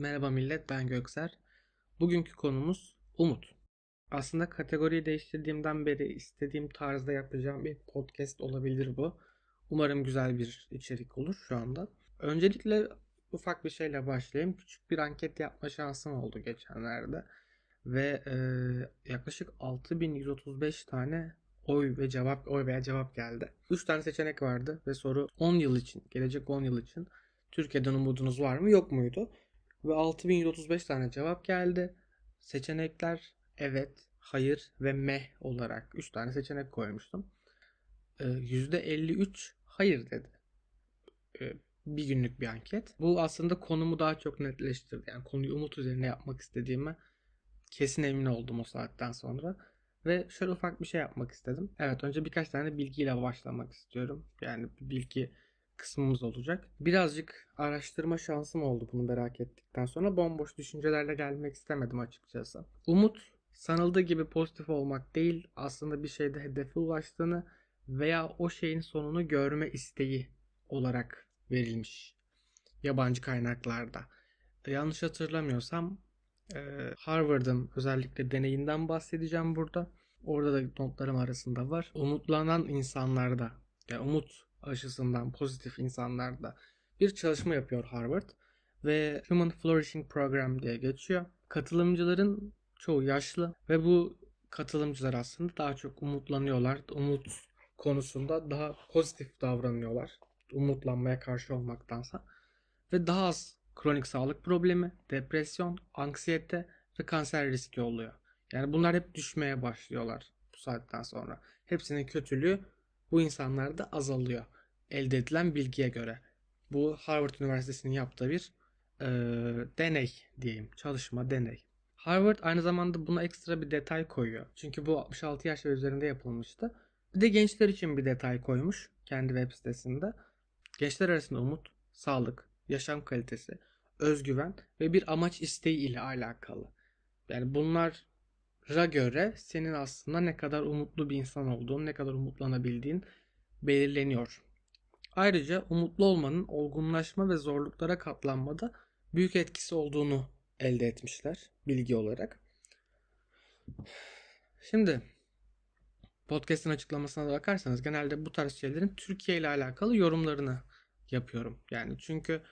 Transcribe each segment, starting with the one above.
Merhaba millet ben Gökser. Bugünkü konumuz umut. Aslında kategoriyi değiştirdiğimden beri istediğim tarzda yapacağım bir podcast olabilir bu. Umarım güzel bir içerik olur şu anda. Öncelikle ufak bir şeyle başlayayım. Küçük bir anket yapma şansım oldu geçenlerde. Ve e, yaklaşık 6135 tane oy ve cevap oy veya cevap geldi. 3 tane seçenek vardı ve soru 10 yıl için, gelecek 10 yıl için Türkiye'den umudunuz var mı yok muydu? Ve 6135 tane cevap geldi. Seçenekler evet, hayır ve meh olarak 3 tane seçenek koymuştum. Ee, %53 hayır dedi. Ee, bir günlük bir anket. Bu aslında konumu daha çok netleştirdi. Yani konuyu umut üzerine yapmak istediğime kesin emin oldum o saatten sonra. Ve şöyle ufak bir şey yapmak istedim. Evet önce birkaç tane bilgiyle başlamak istiyorum. Yani bilgi kısmımız olacak. Birazcık araştırma şansım oldu bunu merak ettikten sonra. Bomboş düşüncelerle gelmek istemedim açıkçası. Umut sanıldığı gibi pozitif olmak değil aslında bir şeyde hedefe ulaştığını veya o şeyin sonunu görme isteği olarak verilmiş yabancı kaynaklarda. Yanlış hatırlamıyorsam Harvard'ın özellikle deneyinden bahsedeceğim burada. Orada da notlarım arasında var. Umutlanan insanlarda, yani umut aşısından pozitif insanlarda bir çalışma yapıyor Harvard ve Human Flourishing Program diye geçiyor. Katılımcıların çoğu yaşlı ve bu katılımcılar aslında daha çok umutlanıyorlar. Umut konusunda daha pozitif davranıyorlar. Umutlanmaya karşı olmaktansa. Ve daha az kronik sağlık problemi, depresyon, anksiyete ve kanser riski oluyor. Yani bunlar hep düşmeye başlıyorlar bu saatten sonra. Hepsinin kötülüğü bu insanlarda azalıyor. Elde edilen bilgiye göre. Bu Harvard Üniversitesi'nin yaptığı bir e, deney diyeyim. Çalışma, deney. Harvard aynı zamanda buna ekstra bir detay koyuyor. Çünkü bu 66 yaş ve üzerinde yapılmıştı. Bir de gençler için bir detay koymuş kendi web sitesinde. Gençler arasında umut, sağlık, yaşam kalitesi, özgüven ve bir amaç isteği ile alakalı. Yani bunlara göre senin aslında ne kadar umutlu bir insan olduğun, ne kadar umutlanabildiğin belirleniyor. Ayrıca umutlu olmanın olgunlaşma ve zorluklara katlanmada büyük etkisi olduğunu elde etmişler bilgi olarak. Şimdi podcast'in açıklamasına da bakarsanız genelde bu tarz şeylerin Türkiye ile alakalı yorumlarını yapıyorum. Yani çünkü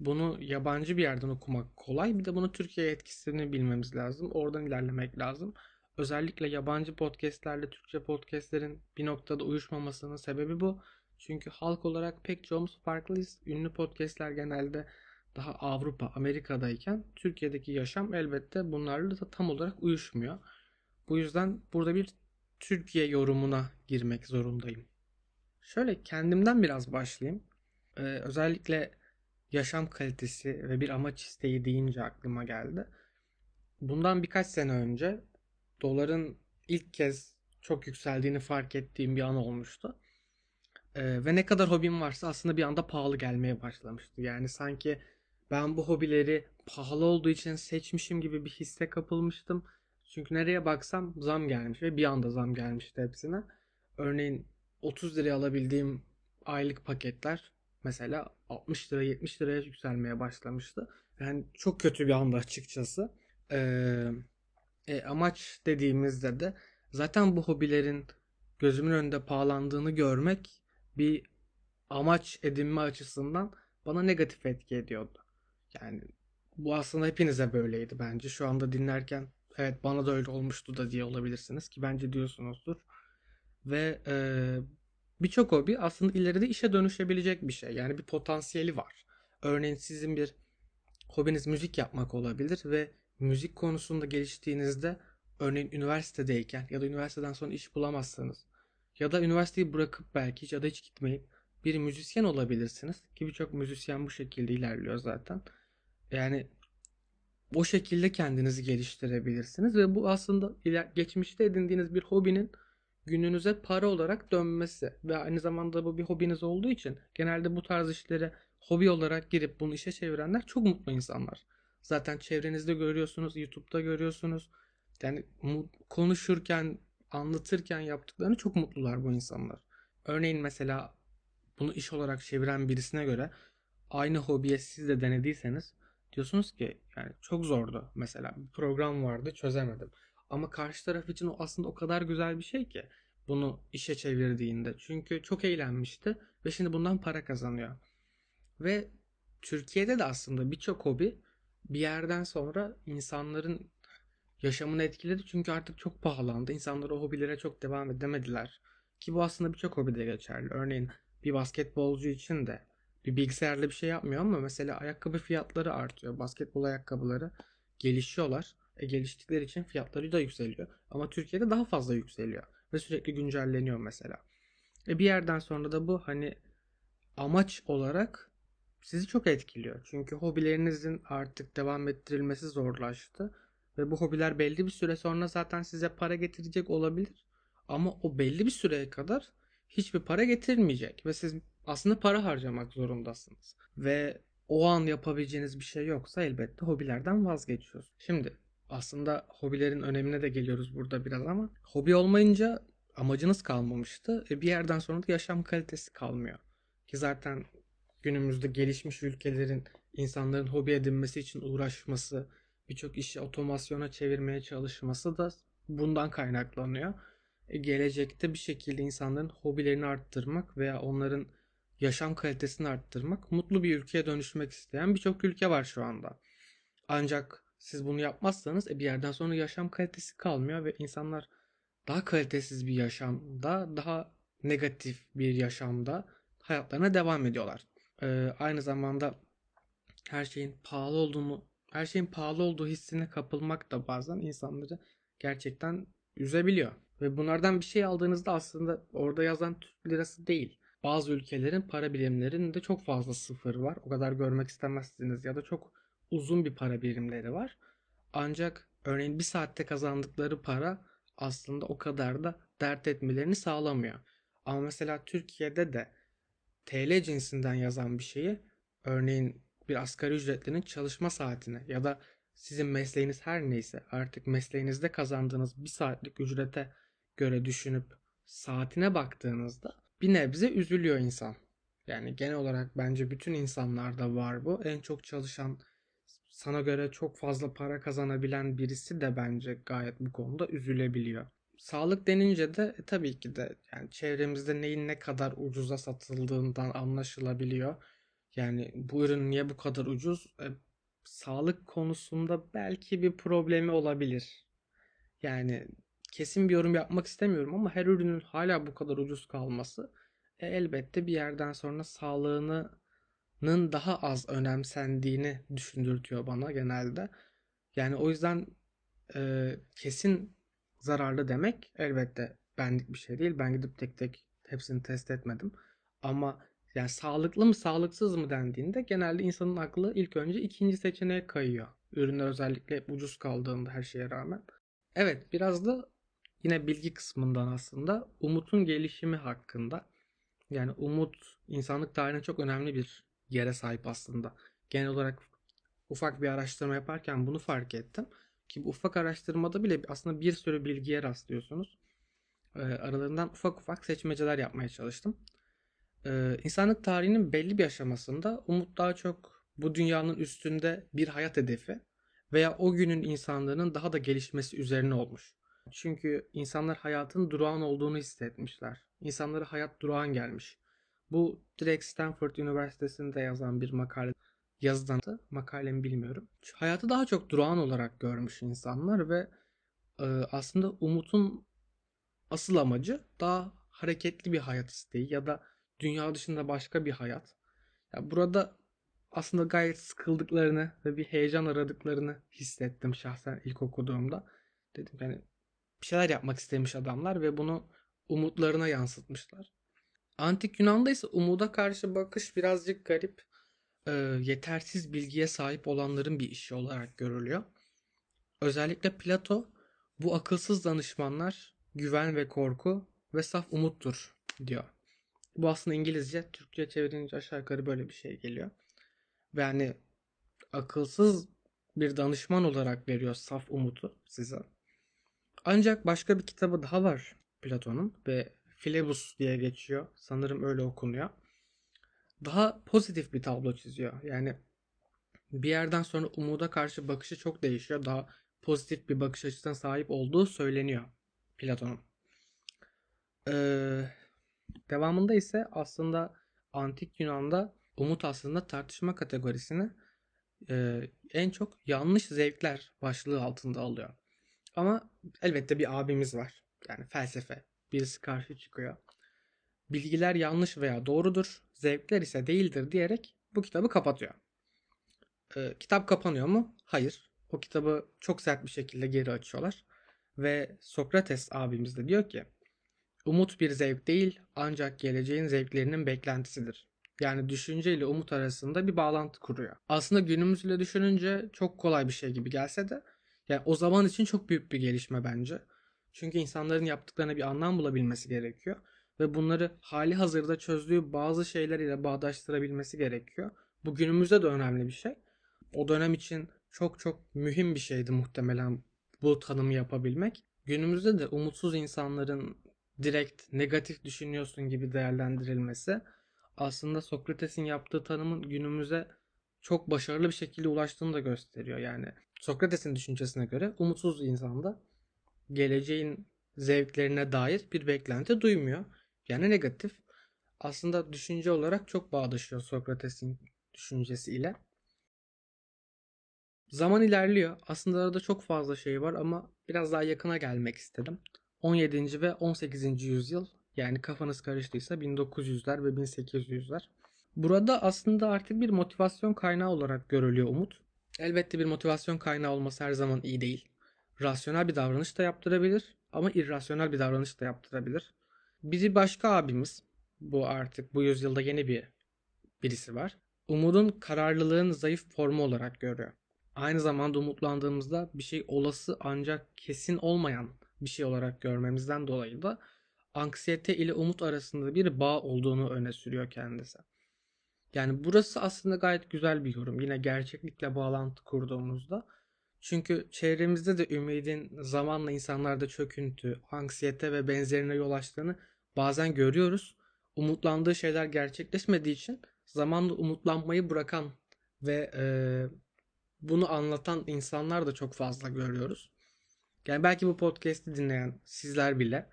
bunu yabancı bir yerden okumak kolay. Bir de bunu Türkiye etkisini bilmemiz lazım. Oradan ilerlemek lazım. Özellikle yabancı podcastlerle Türkçe podcastlerin bir noktada uyuşmamasının sebebi bu. Çünkü halk olarak pek çoğumuz farklıyız. Ünlü podcastler genelde daha Avrupa, Amerika'dayken Türkiye'deki yaşam elbette bunlarla da tam olarak uyuşmuyor. Bu yüzden burada bir Türkiye yorumuna girmek zorundayım. Şöyle kendimden biraz başlayayım. Ee, özellikle yaşam kalitesi ve bir amaç isteği deyince aklıma geldi. Bundan birkaç sene önce doların ilk kez çok yükseldiğini fark ettiğim bir an olmuştu. Ee, ve ne kadar hobim varsa aslında bir anda pahalı gelmeye başlamıştı. Yani sanki ben bu hobileri pahalı olduğu için seçmişim gibi bir hisse kapılmıştım. Çünkü nereye baksam zam gelmiş ve bir anda zam gelmişti hepsine. Örneğin 30 liraya alabildiğim aylık paketler mesela 60 lira 70 liraya yükselmeye başlamıştı. Yani çok kötü bir anda açıkçası. Ee, e, amaç dediğimizde de zaten bu hobilerin gözümün önünde pahalandığını görmek bir amaç edinme açısından bana negatif etki ediyordu. Yani bu aslında hepinize böyleydi bence. Şu anda dinlerken evet bana da öyle olmuştu da diye olabilirsiniz ki bence diyorsunuzdur. Ve e, birçok hobi aslında ileride işe dönüşebilecek bir şey. Yani bir potansiyeli var. Örneğin sizin bir hobiniz müzik yapmak olabilir ve müzik konusunda geliştiğinizde örneğin üniversitedeyken ya da üniversiteden sonra iş bulamazsanız ya da üniversiteyi bırakıp belki hiç ya da hiç gitmeyip bir müzisyen olabilirsiniz. Ki birçok müzisyen bu şekilde ilerliyor zaten. Yani o şekilde kendinizi geliştirebilirsiniz ve bu aslında geçmişte edindiğiniz bir hobinin gününüze para olarak dönmesi ve aynı zamanda bu bir hobiniz olduğu için genelde bu tarz işlere hobi olarak girip bunu işe çevirenler çok mutlu insanlar. Zaten çevrenizde görüyorsunuz, YouTube'da görüyorsunuz. Yani konuşurken, anlatırken yaptıklarını çok mutlular bu insanlar. Örneğin mesela bunu iş olarak çeviren birisine göre aynı hobiye siz de denediyseniz diyorsunuz ki yani çok zordu mesela bir program vardı çözemedim. Ama karşı taraf için o aslında o kadar güzel bir şey ki bunu işe çevirdiğinde. Çünkü çok eğlenmişti ve şimdi bundan para kazanıyor. Ve Türkiye'de de aslında birçok hobi bir yerden sonra insanların yaşamını etkiledi. Çünkü artık çok pahalandı. İnsanlar o hobilere çok devam edemediler. Ki bu aslında birçok hobide geçerli. Örneğin bir basketbolcu için de bir bilgisayarla bir şey yapmıyor ama mesela ayakkabı fiyatları artıyor. Basketbol ayakkabıları gelişiyorlar. E, geliştikleri için fiyatları da yükseliyor. Ama Türkiye'de daha fazla yükseliyor. Ve sürekli güncelleniyor mesela. E, bir yerden sonra da bu hani amaç olarak sizi çok etkiliyor. Çünkü hobilerinizin artık devam ettirilmesi zorlaştı. Ve bu hobiler belli bir süre sonra zaten size para getirecek olabilir. Ama o belli bir süreye kadar hiçbir para getirmeyecek. Ve siz aslında para harcamak zorundasınız. Ve o an yapabileceğiniz bir şey yoksa elbette hobilerden vazgeçiyorsunuz. Şimdi aslında hobilerin önemine de geliyoruz burada biraz ama hobi olmayınca amacınız kalmamıştı. E bir yerden sonra da yaşam kalitesi kalmıyor. Ki zaten günümüzde gelişmiş ülkelerin insanların hobi edinmesi için uğraşması, birçok işi otomasyona çevirmeye çalışması da bundan kaynaklanıyor. E gelecekte bir şekilde insanların hobilerini arttırmak veya onların yaşam kalitesini arttırmak, mutlu bir ülkeye dönüşmek isteyen birçok ülke var şu anda. Ancak siz bunu yapmazsanız e, bir yerden sonra yaşam kalitesi kalmıyor ve insanlar daha kalitesiz bir yaşamda, daha negatif bir yaşamda hayatlarına devam ediyorlar. Ee, aynı zamanda her şeyin pahalı olduğunu, her şeyin pahalı olduğu hissine kapılmak da bazen insanları gerçekten üzebiliyor. Ve bunlardan bir şey aldığınızda aslında orada yazan Türk lirası değil. Bazı ülkelerin para birimlerinde çok fazla sıfır var. O kadar görmek istemezsiniz ya da çok uzun bir para birimleri var. Ancak örneğin bir saatte kazandıkları para aslında o kadar da dert etmelerini sağlamıyor. Ama mesela Türkiye'de de TL cinsinden yazan bir şeyi örneğin bir asgari ücretlinin çalışma saatine ya da sizin mesleğiniz her neyse artık mesleğinizde kazandığınız bir saatlik ücrete göre düşünüp saatine baktığınızda bir nebze üzülüyor insan. Yani genel olarak bence bütün insanlarda var bu. En çok çalışan sana göre çok fazla para kazanabilen birisi de bence gayet bu konuda üzülebiliyor. Sağlık denince de e, tabii ki de yani çevremizde neyin ne kadar ucuza satıldığından anlaşılabiliyor. Yani bu ürün niye bu kadar ucuz? E, sağlık konusunda belki bir problemi olabilir. Yani kesin bir yorum yapmak istemiyorum ama her ürünün hala bu kadar ucuz kalması e, elbette bir yerden sonra sağlığının daha az önemsendiğini düşündürtüyor bana genelde. Yani o yüzden e, kesin zararlı demek elbette benlik bir şey değil. Ben gidip tek tek hepsini test etmedim. Ama yani sağlıklı mı sağlıksız mı dendiğinde genelde insanın aklı ilk önce ikinci seçeneğe kayıyor. Ürünler özellikle ucuz kaldığında her şeye rağmen. Evet biraz da yine bilgi kısmından aslında Umut'un gelişimi hakkında. Yani Umut insanlık tarihine çok önemli bir yere sahip aslında. Genel olarak ufak bir araştırma yaparken bunu fark ettim. Ki bu ufak araştırmada bile aslında bir sürü bilgiye rastlıyorsunuz. Ee, aralarından ufak ufak seçmeceler yapmaya çalıştım. Ee, insanlık tarihinin belli bir aşamasında Umut daha çok bu dünyanın üstünde bir hayat hedefi veya o günün insanların daha da gelişmesi üzerine olmuş. Çünkü insanlar hayatın durağan olduğunu hissetmişler. İnsanlara hayat durağan gelmiş. Bu direkt Stanford Üniversitesi'nde yazan bir makale yazıdan da makalemi bilmiyorum. Hayatı daha çok durağan olarak görmüş insanlar ve e, aslında Umut'un asıl amacı daha hareketli bir hayat isteği ya da dünya dışında başka bir hayat. Ya burada aslında gayet sıkıldıklarını ve bir heyecan aradıklarını hissettim şahsen ilk okuduğumda. Dedim yani bir şeyler yapmak istemiş adamlar ve bunu umutlarına yansıtmışlar. Antik Yunan'da ise umuda karşı bakış birazcık garip. E, yetersiz bilgiye sahip olanların bir işi olarak görülüyor. Özellikle Plato bu akılsız danışmanlar güven ve korku ve saf umuttur diyor. Bu aslında İngilizce, Türkçe çevirince aşağı yukarı böyle bir şey geliyor. Ve yani akılsız bir danışman olarak veriyor saf umutu size. Ancak başka bir kitabı daha var Platon'un ve Philebus diye geçiyor. Sanırım öyle okunuyor. Daha pozitif bir tablo çiziyor. Yani bir yerden sonra umuda karşı bakışı çok değişiyor. Daha pozitif bir bakış açısına sahip olduğu söyleniyor Platon'un. Ee, devamında ise aslında antik Yunan'da umut aslında tartışma kategorisini e, en çok yanlış zevkler başlığı altında alıyor. Ama elbette bir abimiz var. Yani felsefe. Birisi karşı çıkıyor. Bilgiler yanlış veya doğrudur. Zevkler ise değildir diyerek bu kitabı kapatıyor. E, kitap kapanıyor mu? Hayır. O kitabı çok sert bir şekilde geri açıyorlar. Ve Sokrates abimiz de diyor ki Umut bir zevk değil ancak geleceğin zevklerinin beklentisidir. Yani düşünce ile umut arasında bir bağlantı kuruyor. Aslında günümüzle düşününce çok kolay bir şey gibi gelse de yani o zaman için çok büyük bir gelişme bence. Çünkü insanların yaptıklarına bir anlam bulabilmesi gerekiyor ve bunları hali hazırda çözdüğü bazı şeyler ile bağdaştırabilmesi gerekiyor. Bu günümüzde de önemli bir şey. O dönem için çok çok mühim bir şeydi muhtemelen bu tanımı yapabilmek. Günümüzde de umutsuz insanların direkt negatif düşünüyorsun gibi değerlendirilmesi aslında Sokrates'in yaptığı tanımın günümüze çok başarılı bir şekilde ulaştığını da gösteriyor. Yani Sokrates'in düşüncesine göre umutsuz insanda geleceğin zevklerine dair bir beklenti duymuyor. Yani negatif. Aslında düşünce olarak çok bağdaşıyor Sokrates'in düşüncesiyle. Zaman ilerliyor. Aslında arada çok fazla şey var ama biraz daha yakına gelmek istedim. 17. ve 18. yüzyıl yani kafanız karıştıysa 1900'ler ve 1800'ler. Burada aslında artık bir motivasyon kaynağı olarak görülüyor umut. Elbette bir motivasyon kaynağı olması her zaman iyi değil. Rasyonel bir davranış da yaptırabilir ama irrasyonel bir davranış da yaptırabilir. Bizi başka abimiz, bu artık bu yüzyılda yeni bir birisi var. Umudun kararlılığın zayıf formu olarak görüyor. Aynı zamanda umutlandığımızda bir şey olası ancak kesin olmayan bir şey olarak görmemizden dolayı da anksiyete ile umut arasında bir bağ olduğunu öne sürüyor kendisi. Yani burası aslında gayet güzel bir yorum. Yine gerçeklikle bağlantı kurduğumuzda. Çünkü çevremizde de ümidin zamanla insanlarda çöküntü, anksiyete ve benzerine yol açtığını bazen görüyoruz. Umutlandığı şeyler gerçekleşmediği için zamanla umutlanmayı bırakan ve e, bunu anlatan insanlar da çok fazla görüyoruz. Yani belki bu podcast'i dinleyen sizler bile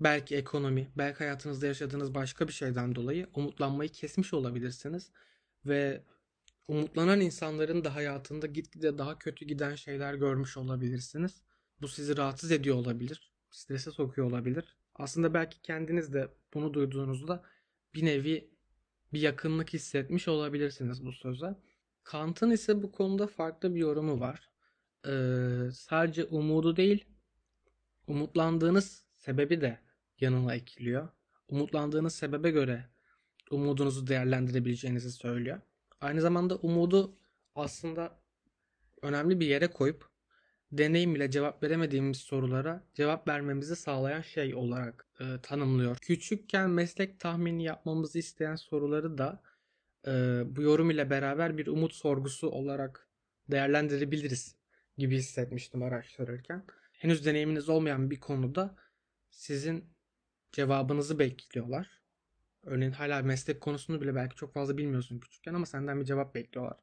belki ekonomi, belki hayatınızda yaşadığınız başka bir şeyden dolayı umutlanmayı kesmiş olabilirsiniz ve umutlanan insanların da hayatında gitgide daha kötü giden şeyler görmüş olabilirsiniz. Bu sizi rahatsız ediyor olabilir, strese sokuyor olabilir. Aslında belki kendiniz de bunu duyduğunuzda bir nevi bir yakınlık hissetmiş olabilirsiniz bu söze. Kant'ın ise bu konuda farklı bir yorumu var. Ee, sadece umudu değil, umutlandığınız sebebi de yanına ekliyor. Umutlandığınız sebebe göre umudunuzu değerlendirebileceğinizi söylüyor. Aynı zamanda umudu aslında önemli bir yere koyup deneyim ile cevap veremediğimiz sorulara cevap vermemizi sağlayan şey olarak e, tanımlıyor. Küçükken meslek tahmini yapmamızı isteyen soruları da e, bu yorum ile beraber bir umut sorgusu olarak değerlendirebiliriz gibi hissetmiştim araştırırken. Henüz deneyiminiz olmayan bir konuda sizin cevabınızı bekliyorlar. Örneğin hala meslek konusunu bile belki çok fazla bilmiyorsun küçükken ama senden bir cevap bekliyorlar.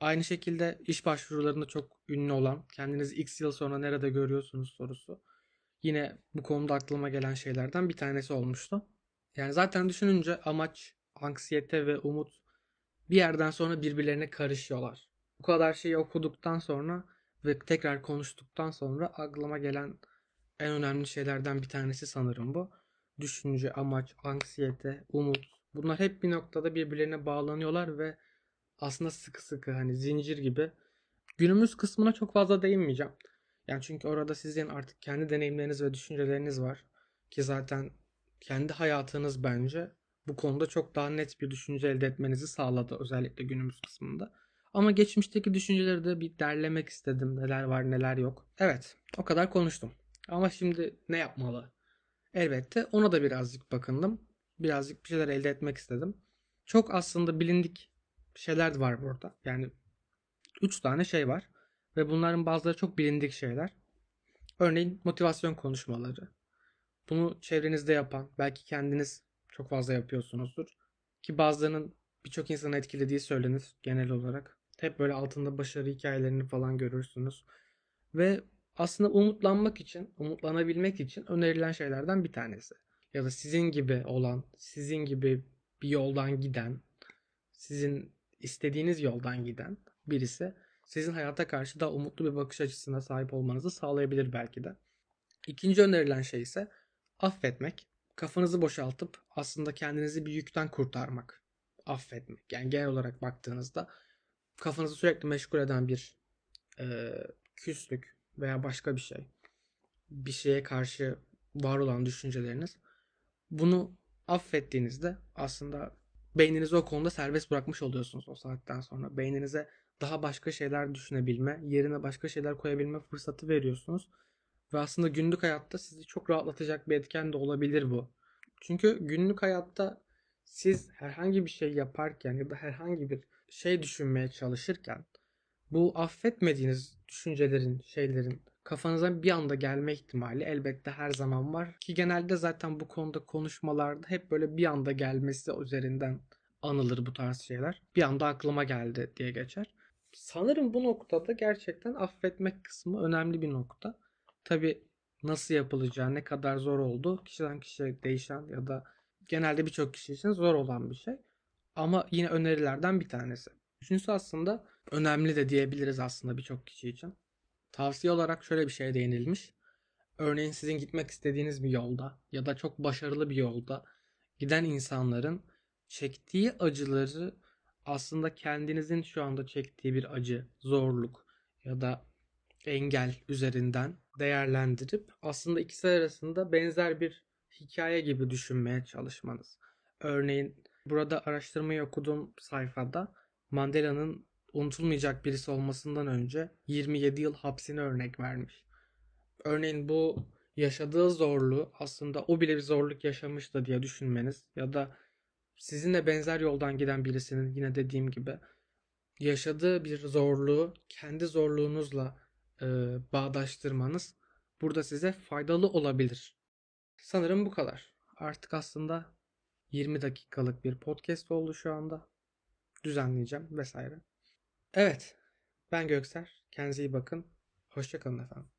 Aynı şekilde iş başvurularında çok ünlü olan kendinizi x yıl sonra nerede görüyorsunuz sorusu. Yine bu konuda aklıma gelen şeylerden bir tanesi olmuştu. Yani zaten düşününce amaç, anksiyete ve umut bir yerden sonra birbirlerine karışıyorlar. Bu kadar şeyi okuduktan sonra ve tekrar konuştuktan sonra aklıma gelen en önemli şeylerden bir tanesi sanırım bu. Düşünce, amaç, anksiyete, umut. Bunlar hep bir noktada birbirlerine bağlanıyorlar ve aslında sıkı sıkı hani zincir gibi. Günümüz kısmına çok fazla değinmeyeceğim. Yani çünkü orada sizin artık kendi deneyimleriniz ve düşünceleriniz var. Ki zaten kendi hayatınız bence bu konuda çok daha net bir düşünce elde etmenizi sağladı özellikle günümüz kısmında. Ama geçmişteki düşünceleri de bir derlemek istedim. Neler var neler yok. Evet o kadar konuştum. Ama şimdi ne yapmalı? Elbette ona da birazcık bakındım. Birazcık bir şeyler elde etmek istedim. Çok aslında bilindik şeyler var burada. Yani 3 tane şey var. Ve bunların bazıları çok bilindik şeyler. Örneğin motivasyon konuşmaları. Bunu çevrenizde yapan, belki kendiniz çok fazla yapıyorsunuzdur. Ki bazılarının birçok insanı etkilediği söylenir genel olarak. Hep böyle altında başarı hikayelerini falan görürsünüz. Ve aslında umutlanmak için, umutlanabilmek için önerilen şeylerden bir tanesi. Ya da sizin gibi olan, sizin gibi bir yoldan giden, sizin istediğiniz yoldan giden birisi sizin hayata karşı daha umutlu bir bakış açısına sahip olmanızı sağlayabilir belki de. İkinci önerilen şey ise affetmek. Kafanızı boşaltıp aslında kendinizi bir yükten kurtarmak. Affetmek. Yani genel olarak baktığınızda kafanızı sürekli meşgul eden bir e, küslük veya başka bir şey. Bir şeye karşı var olan düşünceleriniz. Bunu affettiğinizde aslında beyninizi o konuda serbest bırakmış oluyorsunuz o saatten sonra. Beyninize daha başka şeyler düşünebilme, yerine başka şeyler koyabilme fırsatı veriyorsunuz. Ve aslında günlük hayatta sizi çok rahatlatacak bir etken de olabilir bu. Çünkü günlük hayatta siz herhangi bir şey yaparken ya da herhangi bir şey düşünmeye çalışırken bu affetmediğiniz düşüncelerin, şeylerin kafanıza bir anda gelme ihtimali elbette her zaman var. Ki genelde zaten bu konuda konuşmalarda hep böyle bir anda gelmesi üzerinden anılır bu tarz şeyler. Bir anda aklıma geldi diye geçer. Sanırım bu noktada gerçekten affetmek kısmı önemli bir nokta. Tabi nasıl yapılacağı, ne kadar zor olduğu kişiden kişiye değişen ya da genelde birçok kişi için zor olan bir şey. Ama yine önerilerden bir tanesi. Üçüncüsü aslında önemli de diyebiliriz aslında birçok kişi için. Tavsiye olarak şöyle bir şey değinilmiş. Örneğin sizin gitmek istediğiniz bir yolda ya da çok başarılı bir yolda giden insanların çektiği acıları aslında kendinizin şu anda çektiği bir acı, zorluk ya da engel üzerinden değerlendirip aslında ikisi arasında benzer bir hikaye gibi düşünmeye çalışmanız. Örneğin burada araştırmayı okuduğum sayfada Mandela'nın unutulmayacak birisi olmasından önce 27 yıl hapsine örnek vermiş. Örneğin bu yaşadığı zorluğu aslında o bile bir zorluk yaşamıştı diye düşünmeniz ya da sizinle benzer yoldan giden birisinin yine dediğim gibi yaşadığı bir zorluğu kendi zorluğunuzla e, bağdaştırmanız burada size faydalı olabilir. Sanırım bu kadar. Artık aslında 20 dakikalık bir podcast oldu şu anda. Düzenleyeceğim vesaire. Evet. Ben Gökser. Kendinize iyi bakın. Hoşçakalın efendim.